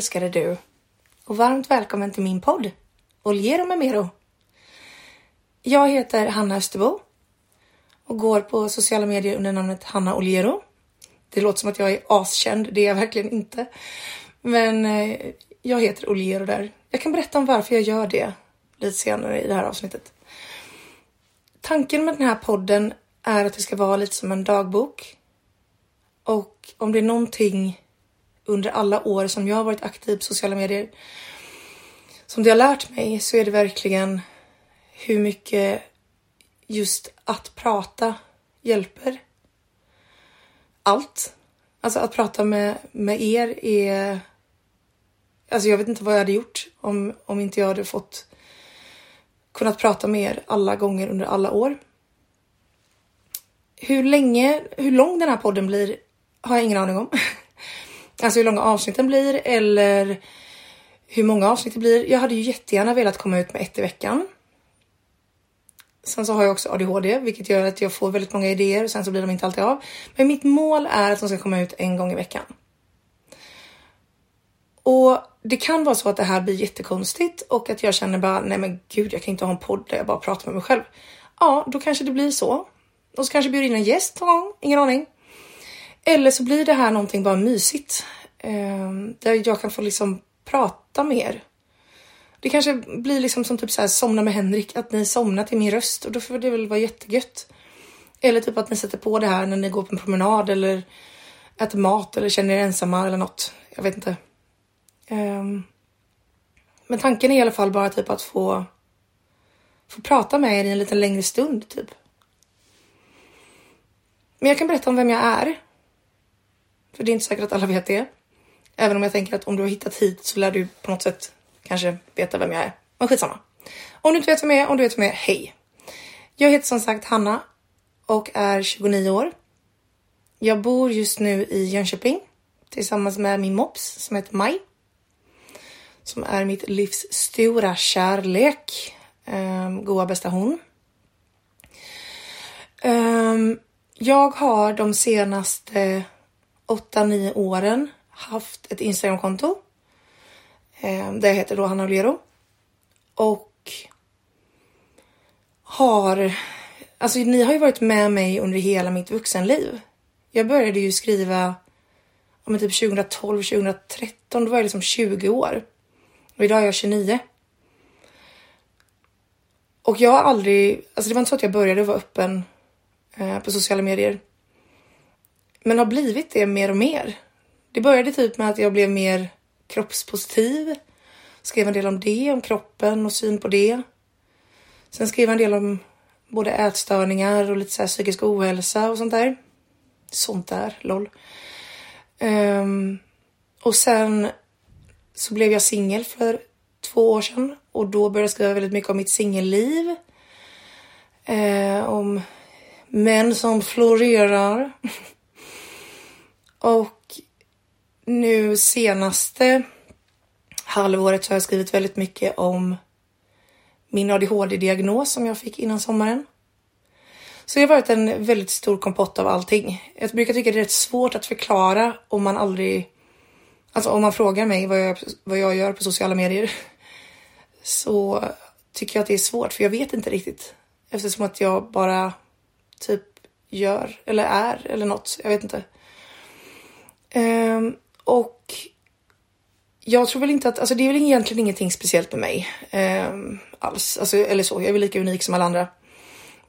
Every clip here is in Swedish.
älskade du och varmt välkommen till min podd Oliero med Mero. Jag heter Hanna Österbo och går på sociala medier under namnet Hanna Oliero. Det låter som att jag är askänd, det är jag verkligen inte. Men eh, jag heter Oliero där. Jag kan berätta om varför jag gör det lite senare i det här avsnittet. Tanken med den här podden är att det ska vara lite som en dagbok. Och om det är någonting under alla år som jag har varit aktiv på sociala medier som det har lärt mig så är det verkligen hur mycket just att prata hjälper. Allt. Alltså att prata med, med er är... Alltså jag vet inte vad jag hade gjort om, om inte jag hade fått kunnat prata med er alla gånger under alla år. Hur länge, hur lång den här podden blir har jag ingen aning om. Alltså hur långa avsnitten blir eller hur många avsnitt det blir. Jag hade ju jättegärna velat komma ut med ett i veckan. Sen så har jag också ADHD, vilket gör att jag får väldigt många idéer och sen så blir de inte alltid av. Men mitt mål är att de ska komma ut en gång i veckan. Och det kan vara så att det här blir jättekonstigt och att jag känner bara nej men gud, jag kan inte ha en podd där jag bara pratar med mig själv. Ja, då kanske det blir så. Och så kanske bjuder in en gäst någon gång, ingen aning. Eller så blir det här någonting bara mysigt. Eh, där jag kan få liksom prata mer. Det kanske blir liksom som typ så här somna med Henrik, att ni somnar till min röst och då får det väl vara jättegött. Eller typ att ni sätter på det här när ni går på en promenad eller äter mat eller känner er ensamma eller något. Jag vet inte. Um, men tanken är i alla fall bara typ att få, få prata med er i en lite längre stund typ. Men jag kan berätta om vem jag är. För det är inte säkert att alla vet det. Även om jag tänker att om du har hittat hit så lär du på något sätt kanske veta vem jag är. Men skitsamma. Om du inte vet vem jag är, om du vet vem jag är, hej! Jag heter som sagt Hanna och är 29 år. Jag bor just nu i Jönköping tillsammans med min mops som heter Maj. Som är mitt livs stora kärlek. Ehm, goa bästa hon. Ehm, jag har de senaste 8-9 åren haft ett Instagramkonto. Eh, där jag heter då Hanna Olero. Och har, alltså ni har ju varit med mig under hela mitt vuxenliv. Jag började ju skriva om typ 2012, 2013, då var jag liksom 20 år. Och idag är jag 29. Och jag har aldrig, alltså det var inte så att jag började vara öppen eh, på sociala medier. Men har blivit det mer och mer. Det började typ med att jag blev mer kroppspositiv. Skrev en del om det, om kroppen och syn på det. Sen skrev jag en del om både ätstörningar och lite så här psykisk ohälsa och sånt där. Sånt där, LOL. Um, och sen så blev jag singel för två år sedan och då började jag skriva väldigt mycket om mitt singelliv. Eh, om män som florerar. och nu senaste halvåret så har jag skrivit väldigt mycket om min ADHD-diagnos som jag fick innan sommaren. Så det har varit en väldigt stor kompott av allting. Jag brukar tycka det är rätt svårt att förklara om man aldrig, alltså om man frågar mig vad jag, vad jag gör på sociala medier så tycker jag att det är svårt för jag vet inte riktigt eftersom att jag bara typ gör eller är eller något. Jag vet inte. Um, och jag tror väl inte att, alltså det är väl egentligen ingenting speciellt med mig um, alls, alltså, eller så. Jag är väl lika unik som alla andra.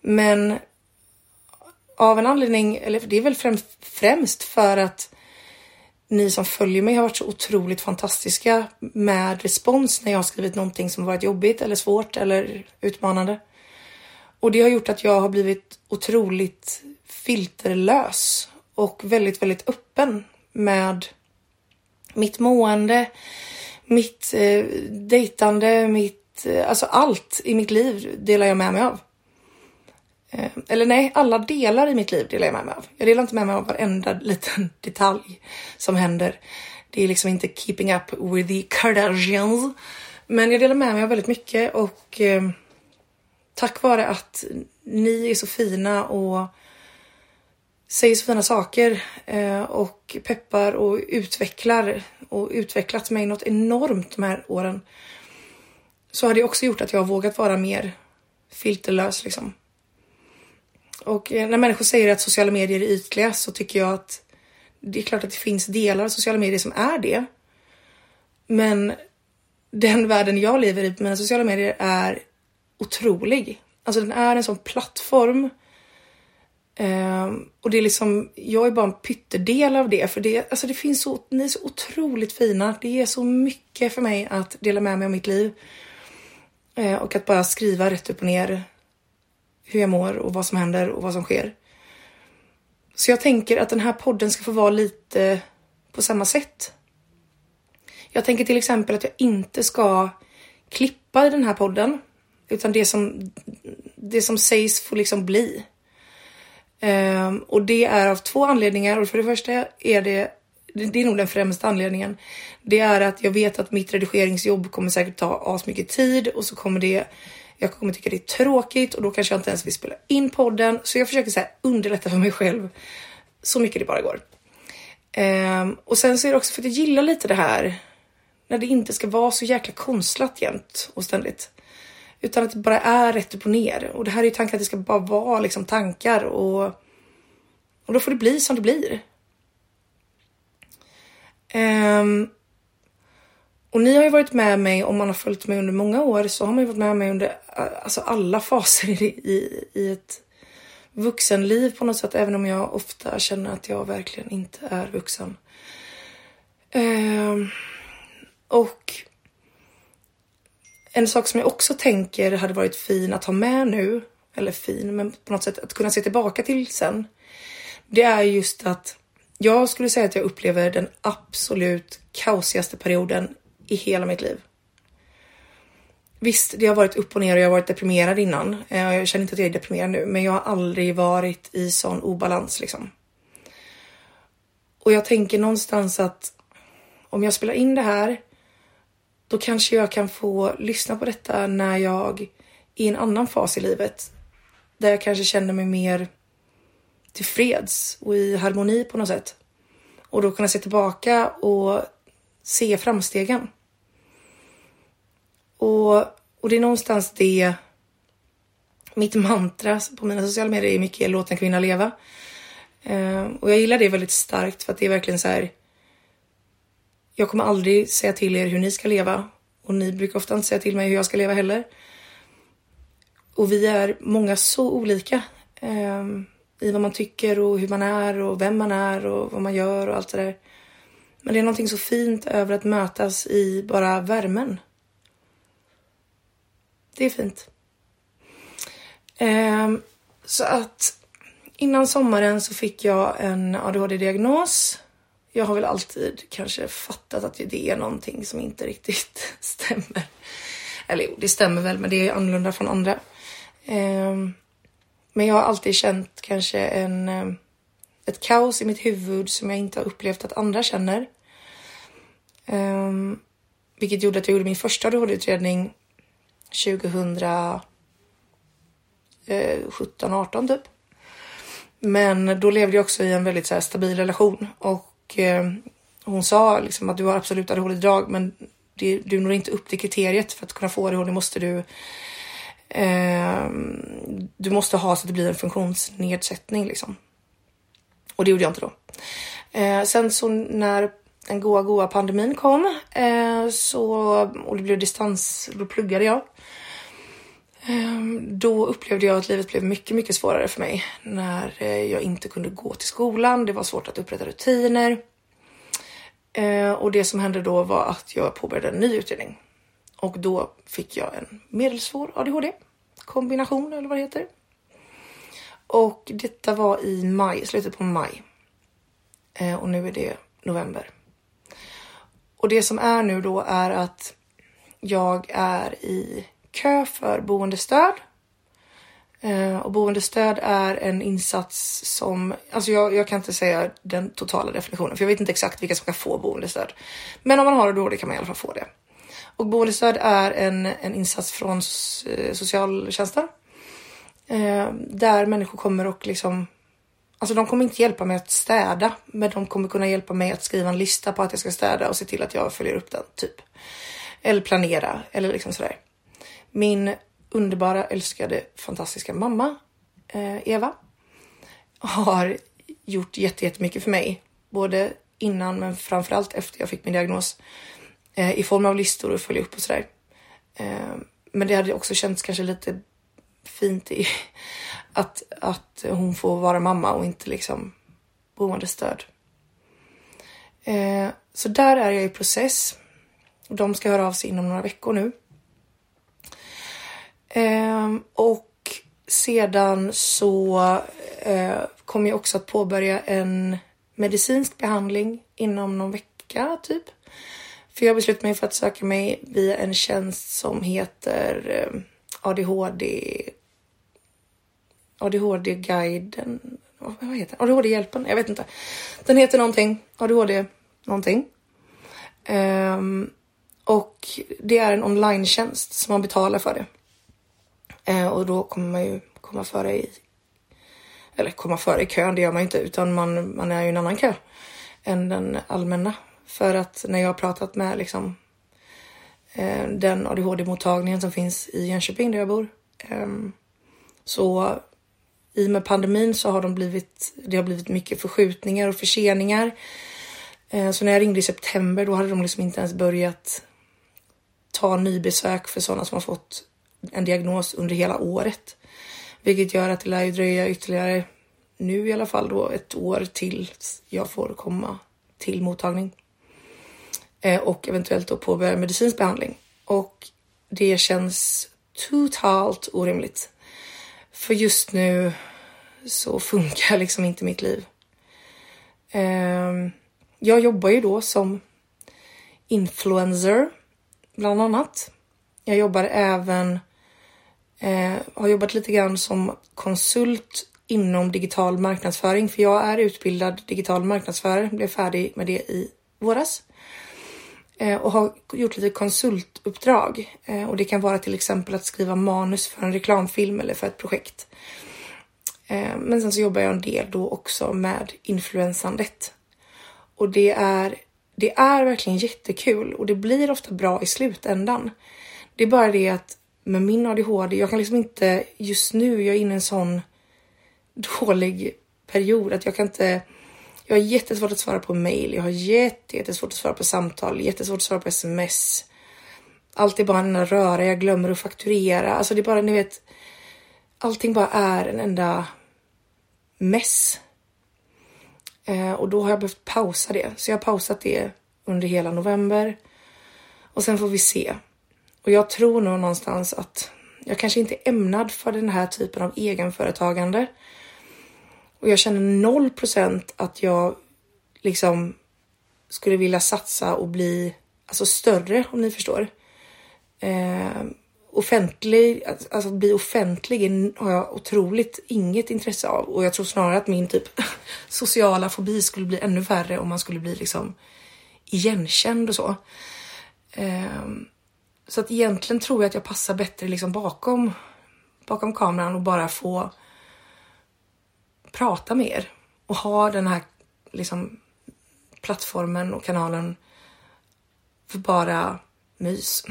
Men av en anledning, eller det är väl främst, främst för att ni som följer mig har varit så otroligt fantastiska med respons när jag har skrivit någonting som varit jobbigt eller svårt eller utmanande. Och det har gjort att jag har blivit otroligt filterlös och väldigt, väldigt öppen med mitt mående, mitt eh, dejtande, mitt, eh, alltså allt i mitt liv delar jag med mig av. Eh, eller nej, alla delar i mitt liv delar jag med mig av. Jag delar inte med mig av varenda liten detalj som händer. Det är liksom inte keeping up with the Kardashians. Men jag delar med mig av väldigt mycket och eh, tack vare att ni är så fina och säger så fina saker eh, och peppar och utvecklar och utvecklat mig något enormt de här åren. Så har det också gjort att jag har vågat vara mer filterlös liksom. Och eh, när människor säger att sociala medier är ytliga så tycker jag att det är klart att det finns delar av sociala medier som är det. Men den världen jag lever i på mina sociala medier är otrolig. Alltså den är en sån plattform. Um, och det är liksom, jag är bara en pyttedel av det. För det, alltså det finns så, ni är så otroligt fina. Det är så mycket för mig att dela med mig av mitt liv. Uh, och att bara skriva rätt upp och ner hur jag mår och vad som händer och vad som sker. Så jag tänker att den här podden ska få vara lite på samma sätt. Jag tänker till exempel att jag inte ska klippa i den här podden. Utan det som, det som sägs får liksom bli. Um, och det är av två anledningar. Och för det första är det, det är nog den främsta anledningen. Det är att jag vet att mitt redigeringsjobb kommer säkert ta asmycket tid och så kommer det jag kommer tycka det är tråkigt och då kanske jag inte ens vill spela in podden. Så jag försöker så här underlätta för mig själv så mycket det bara går. Um, och sen så är det också för att jag gillar lite det här när det inte ska vara så jäkla konstlat jämt och ständigt. Utan att det bara är rätt upp och ner. Och det här är ju tanken att det ska bara vara liksom tankar och, och då får det bli som det blir. Um, och ni har ju varit med mig, om man har följt mig under många år, så har man ju varit med mig under alltså alla faser i, i, i ett vuxenliv på något sätt, även om jag ofta känner att jag verkligen inte är vuxen. Um, och en sak som jag också tänker hade varit fin att ha med nu, eller fin, men på något sätt att kunna se tillbaka till sen. Det är just att jag skulle säga att jag upplever den absolut kaosigaste perioden i hela mitt liv. Visst, det har varit upp och ner och jag har varit deprimerad innan. Eh, jag känner inte att jag är deprimerad nu, men jag har aldrig varit i sån obalans liksom. Och jag tänker någonstans att om jag spelar in det här då kanske jag kan få lyssna på detta när jag är i en annan fas i livet. Där jag kanske känner mig mer tillfreds och i harmoni på något sätt. Och då kunna se tillbaka och se framstegen. Och, och det är någonstans det mitt mantra på mina sociala medier är mycket låt en kvinna leva. Eh, och jag gillar det väldigt starkt för att det är verkligen så här jag kommer aldrig säga till er hur ni ska leva och ni brukar ofta inte säga till mig hur jag ska leva heller. Och vi är många så olika eh, i vad man tycker och hur man är och vem man är och vad man gör och allt det där. Men det är någonting så fint över att mötas i bara värmen. Det är fint. Eh, så att innan sommaren så fick jag en ADHD-diagnos jag har väl alltid kanske fattat att det är någonting som inte riktigt stämmer. Eller jo, det stämmer väl, men det är annorlunda från andra. Ehm, men jag har alltid känt kanske en, ehm, ett kaos i mitt huvud som jag inte har upplevt att andra känner. Ehm, vilket gjorde att jag gjorde min första ADHD-utredning 2017, 18 typ. Men då levde jag också i en väldigt så här, stabil relation och eh, hon sa liksom att du har absolut ADHD-drag men det, du når inte upp till kriteriet för att kunna få ADHD måste du eh, du måste ha så att det blir en funktionsnedsättning liksom. Och det gjorde jag inte då. Eh, sen så när den goa goa pandemin kom eh, så och det blev distans, då pluggade jag. Då upplevde jag att livet blev mycket, mycket svårare för mig när eh, jag inte kunde gå till skolan. Det var svårt att upprätta rutiner. Eh, och det som hände då var att jag påbörjade en ny utredning och då fick jag en medelsvår ADHD kombination eller vad det heter. Och detta var i maj, slutet på maj. Eh, och nu är det november. Och det som är nu då är att jag är i kö för boendestöd. Eh, och boendestöd är en insats som, alltså jag, jag, kan inte säga den totala definitionen för jag vet inte exakt vilka som kan få boendestöd. Men om man har det då kan man i alla fall få det. Och boendestöd är en, en insats från eh, socialtjänsten. Eh, där människor kommer och liksom Alltså de kommer inte hjälpa mig att städa, men de kommer kunna hjälpa mig att skriva en lista på att jag ska städa och se till att jag följer upp den, typ. Eller planera, eller liksom sådär. Min underbara, älskade, fantastiska mamma, eh, Eva, har gjort jättemycket för mig. Både innan, men framförallt efter jag fick min diagnos. Eh, I form av listor och följa upp och sådär. Eh, men det hade också känts kanske lite fint i att, att hon får vara mamma och inte liksom boendestöd. Eh, så där är jag i process. De ska höra av sig inom några veckor nu. Ehm, och sedan så eh, kommer jag också att påbörja en medicinsk behandling inom någon vecka typ. För jag beslutade mig för att söka mig via en tjänst som heter eh, ADHD ADHD-guiden. Vad heter den? ADHD-hjälpen? Jag vet inte. Den heter någonting. ADHD någonting. Um, och det är en online-tjänst som man betalar för det. Eh, och då kommer man ju komma före i eller komma före i kön, det gör man inte, utan man, man är ju i en annan kö än den allmänna. För att när jag har pratat med liksom eh, den ADHD-mottagningen som finns i Jönköping där jag bor. Eh, så i och med pandemin så har de blivit, det har blivit mycket förskjutningar och förseningar. Eh, så när jag ringde i september då hade de liksom inte ens börjat ta nybesök för sådana som har fått en diagnos under hela året. Vilket gör att det lär ju dröja ytterligare, nu i alla fall då, ett år tills jag får komma till mottagning. Eh, och eventuellt då påbörja medicinsk behandling. Och det känns totalt orimligt. För just nu så funkar liksom inte mitt liv. Ehm, jag jobbar ju då som influencer bland annat. Jag jobbar även, eh, har jobbat lite grann som konsult inom digital marknadsföring för jag är utbildad digital marknadsförare, blev färdig med det i våras. Eh, och har gjort lite konsultuppdrag. Eh, och det kan vara till exempel att skriva manus för en reklamfilm eller för ett projekt. Eh, men sen så jobbar jag en del då också med influensandet. Och det är, det är verkligen jättekul och det blir ofta bra i slutändan. Det är bara det att med min ADHD, jag kan liksom inte just nu, jag är inne i en sån dålig period att jag kan inte jag har jättesvårt att svara på mail. Jag har jättesvårt att svara på samtal, jättesvårt att svara på sms. Allt är bara en röra. Jag glömmer att fakturera. Alltså det är bara, ni vet, allting bara är en enda mess. Eh, och då har jag behövt pausa det. Så jag har pausat det under hela november. Och sen får vi se. Och jag tror nog någonstans att jag kanske inte är ämnad för den här typen av egenföretagande. Och jag känner noll procent att jag liksom skulle vilja satsa och bli alltså större om ni förstår. Eh, offentlig, alltså, alltså att bli offentlig har jag otroligt inget intresse av och jag tror snarare att min typ sociala fobi skulle bli ännu värre om man skulle bli liksom igenkänd och så. Eh, så att egentligen tror jag att jag passar bättre liksom bakom bakom kameran och bara få prata mer och ha den här liksom plattformen och kanalen för bara mys.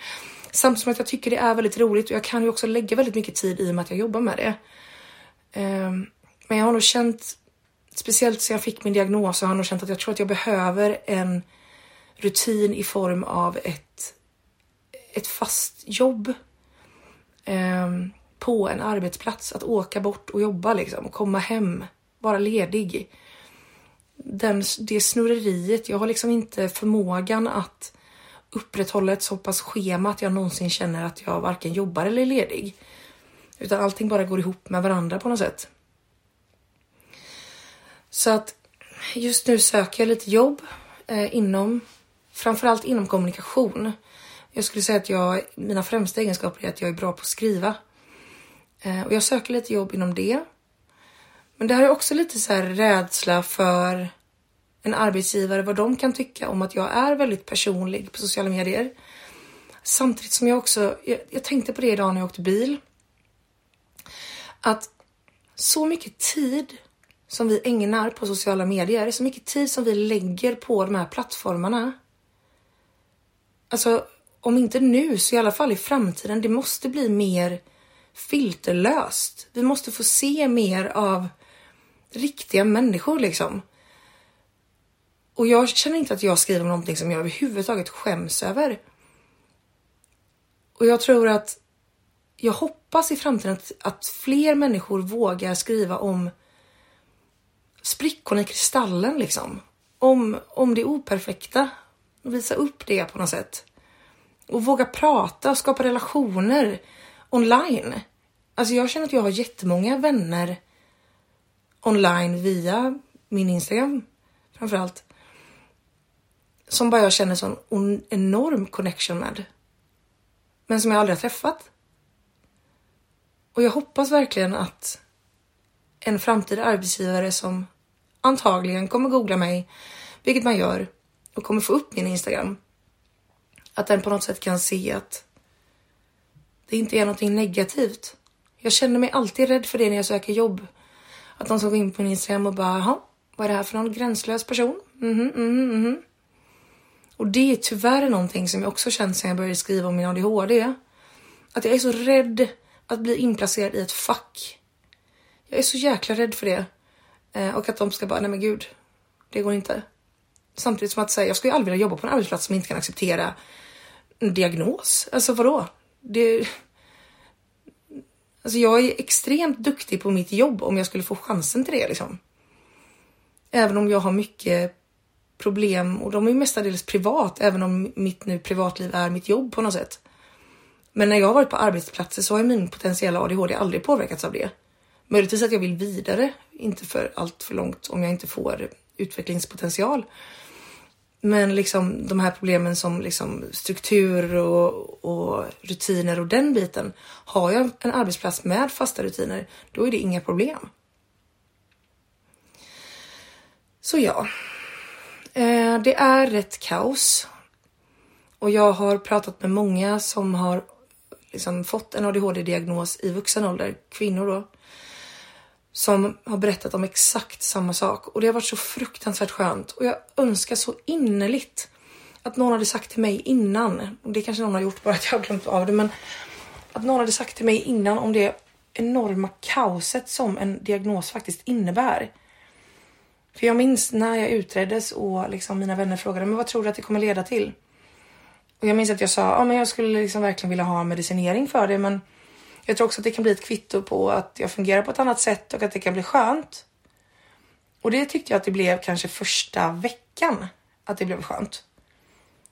Samtidigt som att jag tycker det är väldigt roligt och jag kan ju också lägga väldigt mycket tid i och med att jag jobbar med det. Ehm, men jag har nog känt, speciellt sen jag fick min diagnos, så har jag nog känt att jag tror att jag behöver en rutin i form av ett, ett fast jobb. eh, på en arbetsplats, att åka bort och jobba liksom, och komma hem, vara ledig. Den, det snurreriet, jag har liksom inte förmågan att upprätthålla ett så pass schema att jag någonsin känner att jag varken jobbar eller är ledig. Utan allting bara går ihop med varandra på något sätt. Så att just nu söker jag lite jobb eh, inom, framförallt inom kommunikation. Jag skulle säga att jag, mina främsta egenskaper är att jag är bra på att skriva. Eh, och jag söker lite jobb inom det. Men det här är också lite så här rädsla för en arbetsgivare, vad de kan tycka om att jag är väldigt personlig på sociala medier. Samtidigt som jag också, jag, jag tänkte på det idag när jag åkte bil. Att så mycket tid som vi ägnar på sociala medier, så mycket tid som vi lägger på de här plattformarna. Alltså, om inte nu så i alla fall i framtiden. Det måste bli mer filterlöst. Vi måste få se mer av riktiga människor liksom. Och jag känner inte att jag skriver någonting som jag överhuvudtaget skäms över. Och jag tror att jag hoppas i framtiden att, att fler människor vågar skriva om sprickorna i kristallen liksom. Om, om det operfekta. Visa upp det på något sätt. Och våga prata och skapa relationer online. Alltså jag känner att jag har jättemånga vänner online via min Instagram framförallt. Som bara jag känner sån enorm connection med. Men som jag aldrig har träffat. Och jag hoppas verkligen att en framtida arbetsgivare som antagligen kommer googla mig, vilket man gör, och kommer få upp min Instagram. Att den på något sätt kan se att det inte är någonting negativt. Jag känner mig alltid rädd för det när jag söker jobb. Att de ska gå in på min Instagram och bara, jaha, vad är det här för någon gränslös person? Mhm, mhm, mhm. Och det är tyvärr någonting som jag också känt sen jag började skriva om min ADHD. Att jag är så rädd att bli inplacerad i ett fack. Jag är så jäkla rädd för det. Eh, och att de ska bara, nej men gud, det går inte. Samtidigt som att säga, jag skulle aldrig vilja jobba på en arbetsplats som inte kan acceptera en diagnos. Alltså vadå? Det... Alltså jag är extremt duktig på mitt jobb om jag skulle få chansen till det liksom. Även om jag har mycket problem och de är mestadels privat, även om mitt nu privatliv är mitt jobb på något sätt. Men när jag har varit på arbetsplatser så har min potentiella ADHD aldrig påverkats av det. Möjligtvis att jag vill vidare, inte för allt för långt om jag inte får utvecklingspotential. Men liksom de här problemen som liksom struktur och, och, rutiner och den biten. Har jag en arbetsplats med fasta rutiner, då är det inga problem. Så ja, eh, det är rätt kaos. Och jag har pratat med många som har liksom fått en ADHD-diagnos i vuxen ålder, kvinnor då som har berättat om exakt samma sak och det har varit så fruktansvärt skönt och jag önskar så innerligt att någon hade sagt till mig innan, och det kanske någon har gjort bara att jag har glömt av det, men att någon hade sagt till mig innan om det enorma kaoset som en diagnos faktiskt innebär. För jag minns när jag utreddes och liksom mina vänner frågade men vad tror du att det kommer leda till? Och jag minns att jag sa ja, men jag skulle liksom verkligen vilja ha medicinering för det, men jag tror också att det kan bli ett kvitto på att jag fungerar på ett annat sätt och att det kan bli skönt. Och det tyckte jag att det blev kanske första veckan att det blev skönt.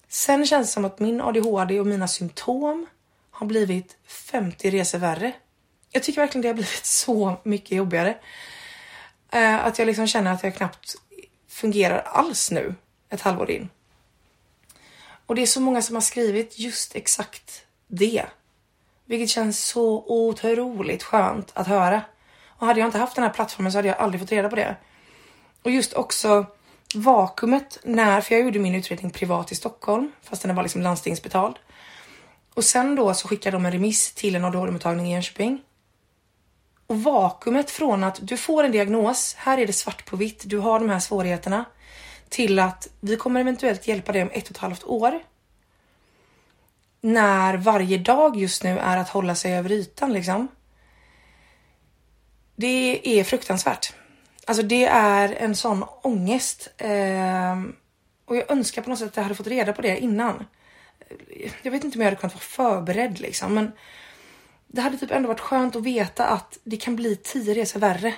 Sen känns det som att min ADHD och mina symptom har blivit 50 resor värre. Jag tycker verkligen det har blivit så mycket jobbigare. Eh, att jag liksom känner att jag knappt fungerar alls nu ett halvår in. Och det är så många som har skrivit just exakt det. Vilket känns så otroligt skönt att höra. Och hade jag inte haft den här plattformen så hade jag aldrig fått reda på det. Och just också vakuumet när, för jag gjorde min utredning privat i Stockholm, fast den var liksom landstingsbetald. Och sen då så skickade de en remiss till en ADHD-mottagning i Jönköping. Och vakuumet från att du får en diagnos, här är det svart på vitt, du har de här svårigheterna, till att vi kommer eventuellt hjälpa dig om ett och ett halvt år när varje dag just nu är att hålla sig över ytan liksom. Det är fruktansvärt. Alltså det är en sån ångest. Eh, och jag önskar på något sätt att jag hade fått reda på det innan. Jag vet inte om jag hade kunnat vara förberedd liksom, men det hade typ ändå varit skönt att veta att det kan bli tio resor värre.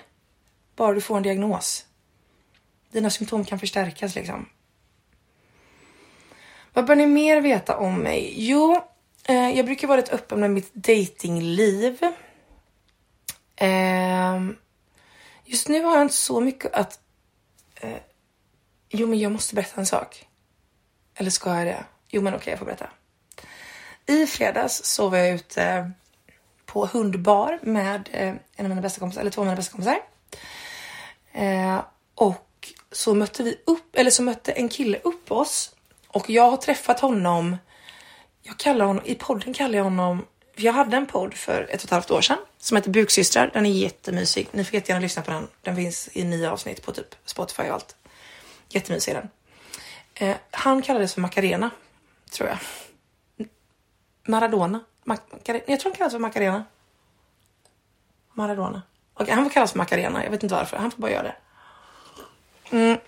Bara du får en diagnos. Dina symptom kan förstärkas liksom. Vad bör ni mer veta om mig? Jo, eh, jag brukar vara rätt öppen med mitt datingliv. Eh, just nu har jag inte så mycket att... Eh, jo, men jag måste berätta en sak. Eller ska jag det? Jo, men okej, okay, jag får berätta. I fredags så var jag ute på hundbar med eh, en av mina bästa kompisar, eller två av mina bästa kompisar. Eh, och så mötte vi upp, eller så mötte en kille upp oss och jag har träffat honom. Jag kallar honom, i podden kallar jag honom jag hade en podd för ett och ett halvt år sedan som heter Buksystrar. Den är jättemysig. Ni får jättegärna lyssna på den. Den finns i nio avsnitt på typ Spotify och allt. Jättemysig är den. Eh, han kallades för Macarena, tror jag. Maradona. Mac jag tror han kallades för Macarena. Maradona. Okay, han får kallas för Macarena. Jag vet inte varför. Han får bara göra det. Mm.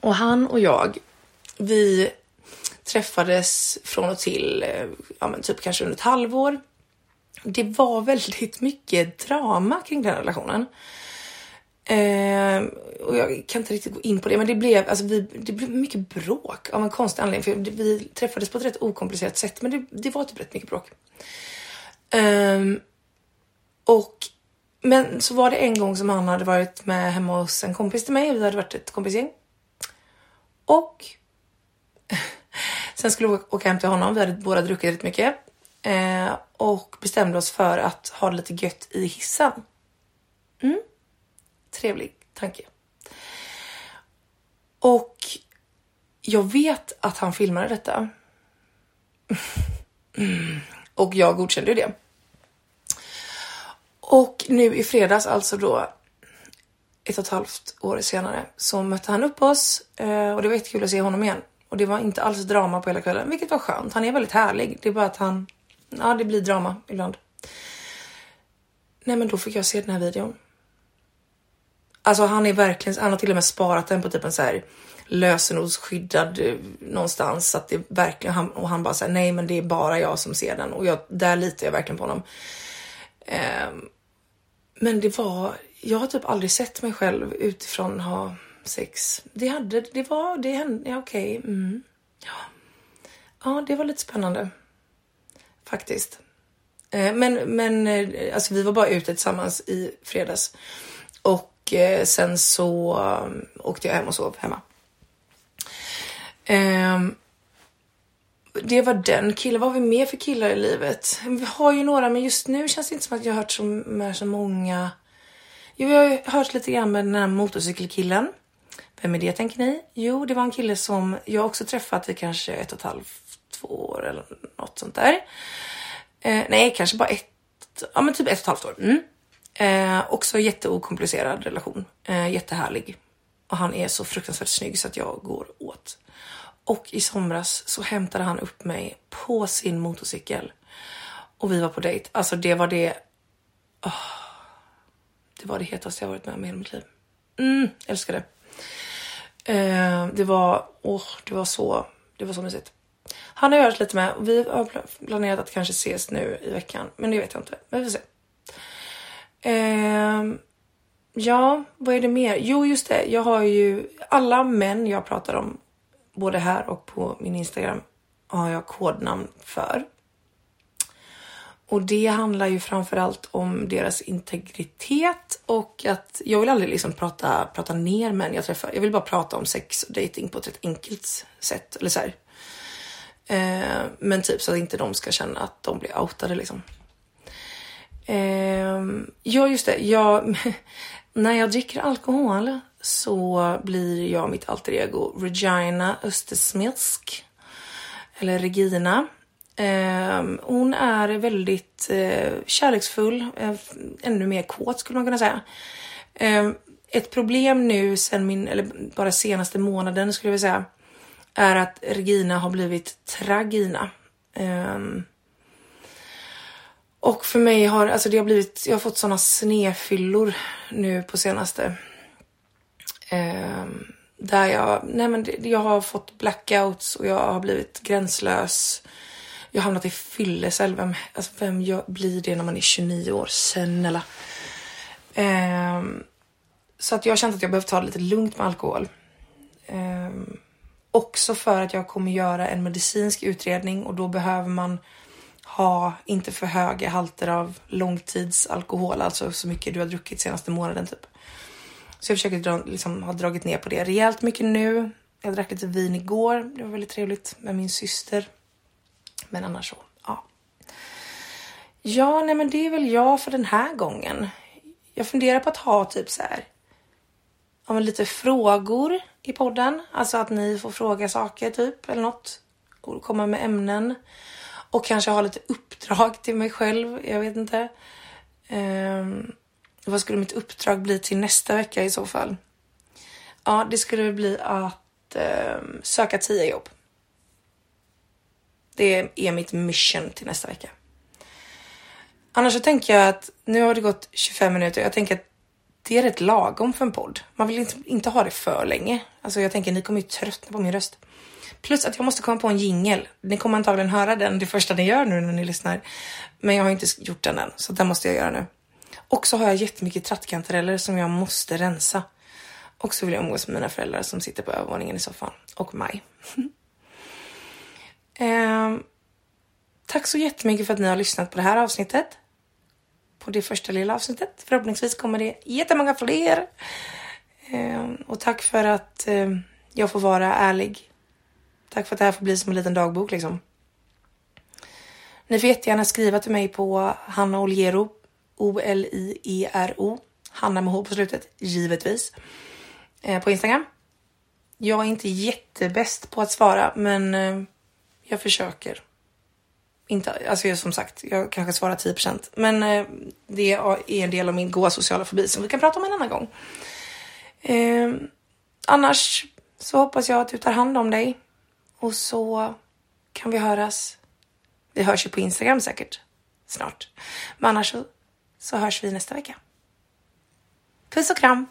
Och han och jag, vi träffades från och till, eh, ja men typ kanske under ett halvår. Det var väldigt mycket drama kring den relationen. Eh, och jag kan inte riktigt gå in på det, men det blev, alltså vi, det blev mycket bråk av en konstig anledning. För vi träffades på ett rätt okomplicerat sätt, men det, det var typ rätt mycket bråk. Eh, och men så var det en gång som han hade varit med hemma hos en kompis till mig. Vi hade varit ett kompisgäng. Och sen skulle vi åka hem till honom. Vi hade båda druckit rätt mycket. Eh, och bestämde oss för att ha det lite gött i hissen. Mm. Trevlig tanke. Och jag vet att han filmade detta. Mm. Och jag godkände det. Och nu i fredags, alltså då ett och ett halvt år senare, så mötte han upp oss eh, och det var jättekul att se honom igen. Och det var inte alls drama på hela kvällen, vilket var skönt. Han är väldigt härlig. Det är bara att han, ja det blir drama ibland. Nej men då fick jag se den här videon. Alltså han är verkligen, han har till och med sparat den på typ en så här lösenordsskyddad eh, någonstans så att det verkligen, han, och han bara säger nej men det är bara jag som ser den och jag, där litar jag verkligen på honom. Eh, men det var, jag har typ aldrig sett mig själv utifrån ha sex. Det hade, det var, det hände, ja okej. Okay. Mm. Ja. ja, det var lite spännande. Faktiskt. Eh, men, men eh, alltså vi var bara ute tillsammans i fredags. Och eh, sen så åkte jag hem och sov hemma. Ehm, det var den killen. Vad har vi mer för killar i livet? Vi har ju några, men just nu känns det inte som att jag har hört så, med så många. Jo, jag har hört lite grann med den här motorcykelkillen. Vem är det tänker ni? Jo, det var en kille som jag också träffat i kanske ett och ett halvt, två år eller något sånt där. Eh, nej, kanske bara ett, ja men typ ett och ett halvt år. Mm. Eh, också jätteokomplicerad relation. Eh, jättehärlig. Och han är så fruktansvärt snygg så att jag går åt. Och i somras så hämtade han upp mig på sin motorcykel. Och vi var på dejt. Alltså det var det... Oh, det var det hetaste jag varit med om i hela mitt liv. Mm, älskar det. Eh, det var... Oh, det var så... Det var så mysigt. Han har jag lite med. och Vi har planerat att kanske ses nu i veckan. Men det vet jag inte. Men vi får se. Eh, ja, vad är det mer? Jo, just det. Jag har ju alla män jag pratar om både här och på min Instagram har jag kodnamn för. Och det handlar ju framförallt om deras integritet och att jag vill aldrig liksom prata, prata ner män jag träffar. Jag vill bara prata om sex och dating på ett rätt enkelt sätt. Eller så eh, men typ så att inte de ska känna att de blir outade liksom. Eh, ja, just det. Jag, när jag dricker alkohol så blir jag mitt alter ego Regina Östersmilsk. Eller Regina. Ehm, hon är väldigt eh, kärleksfull, eh, ännu mer kåt skulle man kunna säga. Ehm, ett problem nu sen min, eller bara senaste månaden skulle jag vilja säga, är att Regina har blivit Tragina. Ehm, och för mig har, alltså det har blivit, jag har fått sådana snefyllor nu på senaste. Där jag, nej men jag har fått blackouts och jag har blivit gränslös. Jag har hamnat i fyllecell. Vem, alltså vem jag, blir det när man är 29 år? Snälla. Um, ehm, så att jag har känt att jag behöver ta det lite lugnt med alkohol. Um, också för att jag kommer göra en medicinsk utredning och då behöver man ha inte för höga halter av långtidsalkohol, alltså så mycket du har druckit senaste månaden typ. Så jag försöker dra, liksom, ha dragit ner på det rejält mycket nu. Jag drack lite vin igår. Det var väldigt trevligt med min syster. Men annars så, ja. Ja, nej men det är väl jag för den här gången. Jag funderar på att ha typ så här. Ja, men lite frågor i podden. Alltså att ni får fråga saker typ eller något. Och komma med ämnen. Och kanske ha lite uppdrag till mig själv. Jag vet inte. Um, vad skulle mitt uppdrag bli till nästa vecka i så fall? Ja, det skulle bli att um, söka tio jobb. Det är mitt mission till nästa vecka. Annars så tänker jag att nu har det gått 25 minuter. Jag tänker att det är rätt lagom för en podd. Man vill inte, inte ha det för länge. Alltså jag tänker ni kommer ju tröttna på min röst. Plus att jag måste komma på en jingel. Ni kommer antagligen höra den det första ni gör nu när ni lyssnar. Men jag har inte gjort den än, så den måste jag göra nu. Och så har jag jättemycket trattkantareller som jag måste rensa. Och så vill jag umgås med mina föräldrar som sitter på övervåningen i soffan. Och mig. eh, tack så jättemycket för att ni har lyssnat på det här avsnittet. På det första lilla avsnittet. Förhoppningsvis kommer det jättemånga fler. Eh, och tack för att eh, jag får vara ärlig Tack för att det här får bli som en liten dagbok liksom. Ni får jättegärna skriva till mig på Hanna Oliero, O-L-I-E-R-O, Hanna med H på slutet, givetvis, eh, på Instagram. Jag är inte jättebäst på att svara, men eh, jag försöker. Inte, alltså som sagt, jag kanske svarar 10% men eh, det är en del av min goa sociala fobi som vi kan prata om en annan gång. Eh, annars så hoppas jag att du tar hand om dig. Och så kan vi höras. Vi hörs ju på Instagram säkert snart. Men annars så, så hörs vi nästa vecka. Puss och kram!